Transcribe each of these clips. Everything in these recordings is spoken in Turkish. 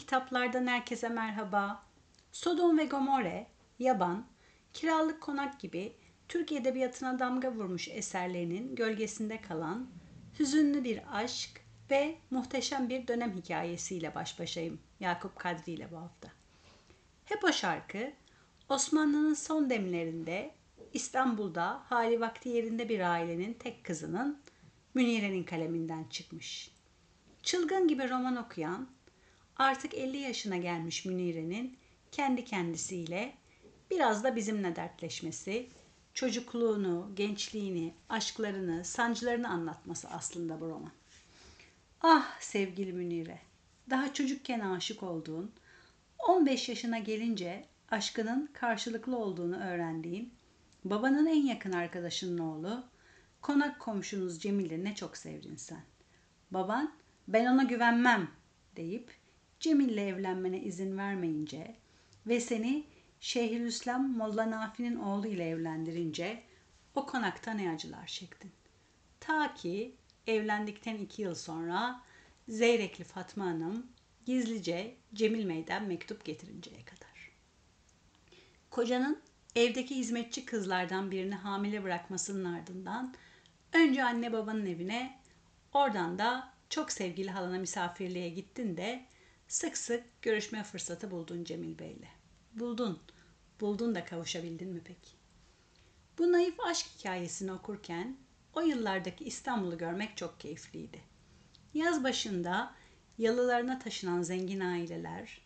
kitaplardan herkese merhaba. Sodom ve Gomorre, Yaban, Kiralık Konak gibi Türk Edebiyatı'na damga vurmuş eserlerinin gölgesinde kalan hüzünlü bir aşk ve muhteşem bir dönem hikayesiyle baş başayım Yakup Kadri ile bu hafta. Hep o şarkı Osmanlı'nın son demlerinde İstanbul'da hali vakti yerinde bir ailenin tek kızının Münire'nin kaleminden çıkmış. Çılgın gibi roman okuyan, artık 50 yaşına gelmiş Münire'nin kendi kendisiyle biraz da bizimle dertleşmesi, çocukluğunu, gençliğini, aşklarını, sancılarını anlatması aslında bu roman. Ah sevgili Münire, daha çocukken aşık olduğun, 15 yaşına gelince aşkının karşılıklı olduğunu öğrendiğin, babanın en yakın arkadaşının oğlu, konak komşunuz Cemil'i ne çok sevdin sen. Baban, ben ona güvenmem deyip Cemil'le evlenmene izin vermeyince ve seni Şeyhülislam Molla Nafi'nin oğlu ile evlendirince o konakta ne acılar çektin. Ta ki evlendikten iki yıl sonra Zeyrekli Fatma Hanım gizlice Cemil Mey'den mektup getirinceye kadar. Kocanın evdeki hizmetçi kızlardan birini hamile bırakmasının ardından önce anne babanın evine oradan da çok sevgili halana misafirliğe gittin de sık sık görüşme fırsatı buldun Cemil Bey'le. Buldun. Buldun da kavuşabildin mi peki? Bu naif aşk hikayesini okurken o yıllardaki İstanbul'u görmek çok keyifliydi. Yaz başında yalılarına taşınan zengin aileler,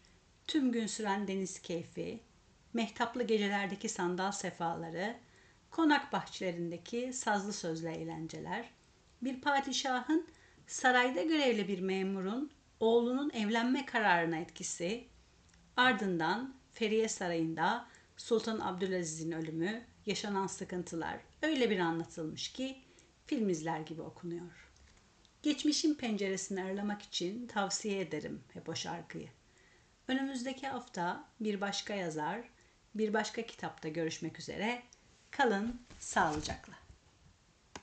tüm gün süren deniz keyfi, mehtaplı gecelerdeki sandal sefaları, konak bahçelerindeki sazlı sözlü eğlenceler, bir padişahın sarayda görevli bir memurun oğlunun evlenme kararına etkisi, ardından Feriye Sarayı'nda Sultan Abdülaziz'in ölümü, yaşanan sıkıntılar öyle bir anlatılmış ki film izler gibi okunuyor. Geçmişin penceresini aralamak için tavsiye ederim hep o şarkıyı. Önümüzdeki hafta bir başka yazar, bir başka kitapta görüşmek üzere. Kalın sağlıcakla.